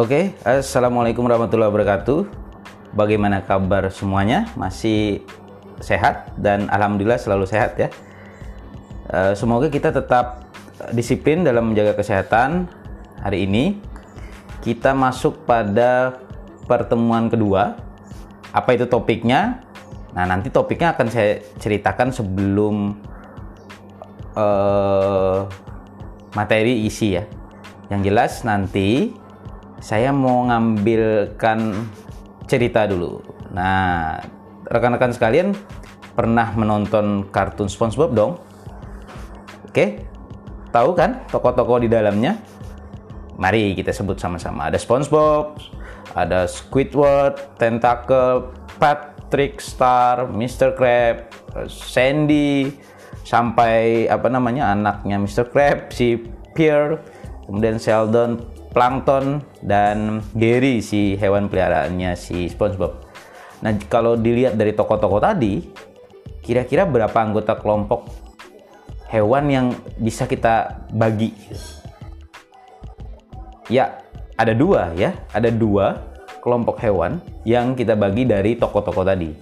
Oke, assalamualaikum warahmatullahi wabarakatuh. Bagaimana kabar semuanya? Masih sehat dan alhamdulillah selalu sehat ya. Eh, semoga kita tetap disiplin dalam menjaga kesehatan. Hari ini kita masuk pada pertemuan kedua. Apa itu topiknya? Nah, nanti topiknya akan saya ceritakan sebelum uh, materi isi ya. Yang jelas nanti saya mau ngambilkan cerita dulu. Nah, rekan-rekan sekalian pernah menonton kartun SpongeBob dong? Oke, tahu kan tokoh-tokoh di dalamnya? Mari kita sebut sama-sama. Ada SpongeBob, ada Squidward, Tentacle, Patrick Star, Mr. Crab, Sandy, sampai apa namanya anaknya Mr. Crab, si Pierre, kemudian Sheldon, plankton dan Gary si hewan peliharaannya si SpongeBob. Nah, kalau dilihat dari tokoh-tokoh tadi, kira-kira berapa anggota kelompok hewan yang bisa kita bagi? Ya, ada dua ya, ada dua kelompok hewan yang kita bagi dari tokoh-tokoh tadi.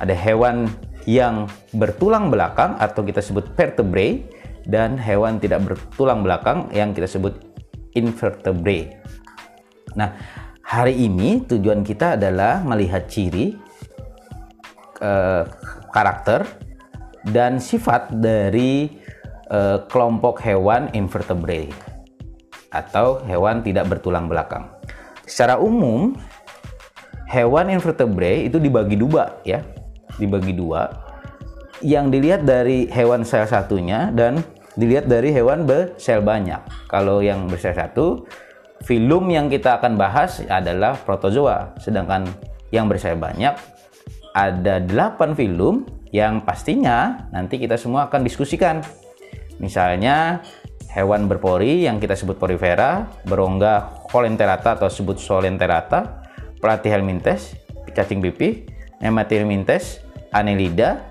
Ada hewan yang bertulang belakang atau kita sebut vertebrae dan hewan tidak bertulang belakang yang kita sebut invertebrate. Nah, hari ini tujuan kita adalah melihat ciri eh, karakter dan sifat dari eh, kelompok hewan invertebrate atau hewan tidak bertulang belakang. Secara umum, hewan invertebrate itu dibagi dua ya, dibagi dua. Yang dilihat dari hewan sel satunya dan dilihat dari hewan bersel banyak. Kalau yang bersel satu, filum yang kita akan bahas adalah protozoa. Sedangkan yang bersel banyak ada 8 filum yang pastinya nanti kita semua akan diskusikan. Misalnya hewan berpori yang kita sebut porifera, berongga Colenterata atau sebut Solenterata, Platyhelminthes, cacing pipih, Nemathelminthes, Annelida,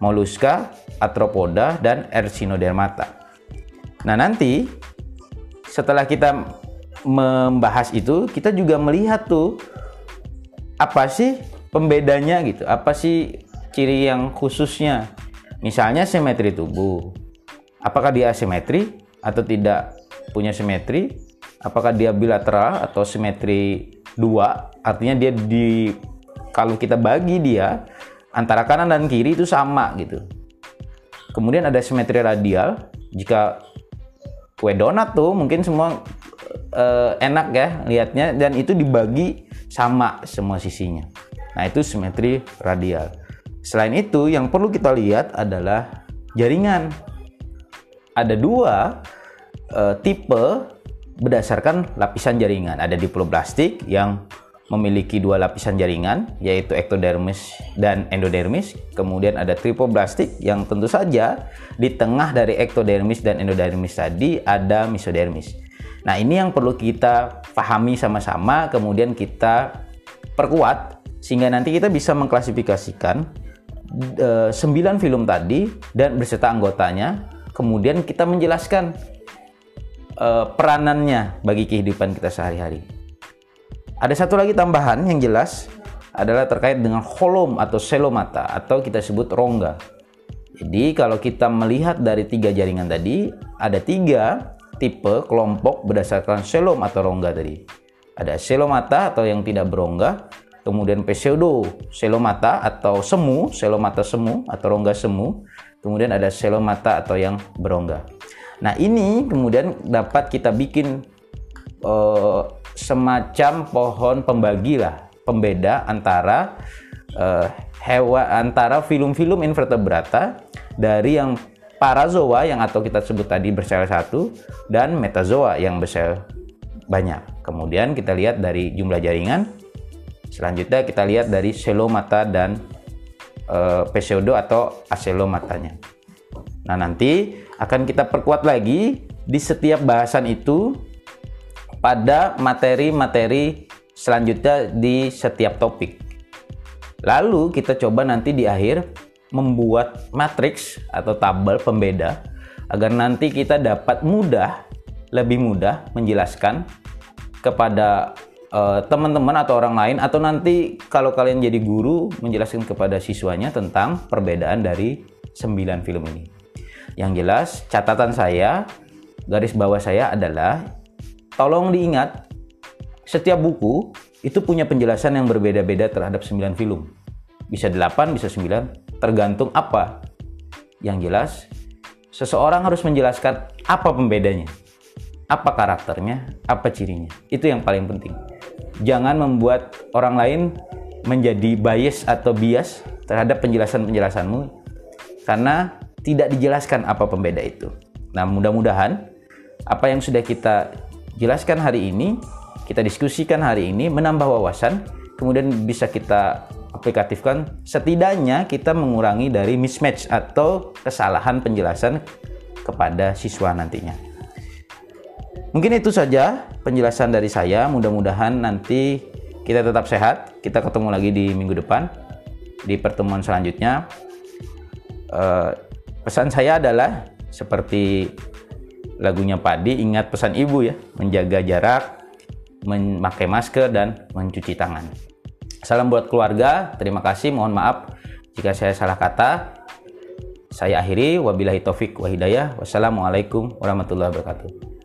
Mollusca, Arthropoda, dan Ersinodermata. Nah nanti setelah kita membahas itu, kita juga melihat tuh apa sih pembedanya gitu, apa sih ciri yang khususnya. Misalnya simetri tubuh. Apakah dia asimetri atau tidak punya simetri? Apakah dia bilateral atau simetri dua? Artinya dia di kalau kita bagi dia antara kanan dan kiri itu sama gitu. Kemudian ada simetri radial. Jika kue donat tuh mungkin semua uh, enak ya lihatnya dan itu dibagi sama semua sisinya. Nah, itu simetri radial. Selain itu, yang perlu kita lihat adalah jaringan. Ada dua uh, tipe berdasarkan lapisan jaringan. Ada diploblastik yang memiliki dua lapisan jaringan yaitu ektodermis dan endodermis. Kemudian ada tripoblastik yang tentu saja di tengah dari ektodermis dan endodermis tadi ada mesodermis. Nah, ini yang perlu kita pahami sama-sama kemudian kita perkuat sehingga nanti kita bisa mengklasifikasikan e, eh, 9 film tadi dan beserta anggotanya. Kemudian kita menjelaskan e, peranannya bagi kehidupan kita sehari-hari. Ada satu lagi tambahan yang jelas adalah terkait dengan holom atau selomata atau kita sebut rongga. Jadi kalau kita melihat dari tiga jaringan tadi, ada tiga tipe kelompok berdasarkan selom atau rongga tadi. Ada selomata atau yang tidak berongga, kemudian pseudo selomata atau semu, selomata semu atau rongga semu, kemudian ada selomata atau yang berongga. Nah ini kemudian dapat kita bikin uh, semacam pohon pembagi lah, pembeda antara uh, hewan antara film-film invertebrata dari yang parazoa yang atau kita sebut tadi bersel satu dan metazoa yang bersel banyak. Kemudian kita lihat dari jumlah jaringan. Selanjutnya kita lihat dari selomata dan uh, pseudo atau aselomatanya. Nah, nanti akan kita perkuat lagi di setiap bahasan itu pada materi-materi selanjutnya di setiap topik. Lalu kita coba nanti di akhir membuat matriks atau tabel pembeda agar nanti kita dapat mudah, lebih mudah menjelaskan kepada uh, teman-teman atau orang lain atau nanti kalau kalian jadi guru menjelaskan kepada siswanya tentang perbedaan dari 9 film ini. Yang jelas catatan saya, garis bawah saya adalah tolong diingat setiap buku itu punya penjelasan yang berbeda-beda terhadap 9 film. Bisa 8, bisa 9, tergantung apa. Yang jelas, seseorang harus menjelaskan apa pembedanya. Apa karakternya, apa cirinya. Itu yang paling penting. Jangan membuat orang lain menjadi bias atau bias terhadap penjelasan-penjelasanmu karena tidak dijelaskan apa pembeda itu. Nah, mudah-mudahan apa yang sudah kita jelaskan hari ini, kita diskusikan hari ini menambah wawasan, kemudian bisa kita aplikatifkan setidaknya kita mengurangi dari mismatch atau kesalahan penjelasan kepada siswa nantinya. Mungkin itu saja penjelasan dari saya. Mudah-mudahan nanti kita tetap sehat. Kita ketemu lagi di minggu depan di pertemuan selanjutnya. Uh, Pesan saya adalah seperti lagunya Padi, ingat pesan ibu ya, menjaga jarak, memakai masker dan mencuci tangan. Salam buat keluarga, terima kasih, mohon maaf jika saya salah kata. Saya akhiri, wabillahi taufik wa hidayah. Wassalamualaikum warahmatullahi wabarakatuh.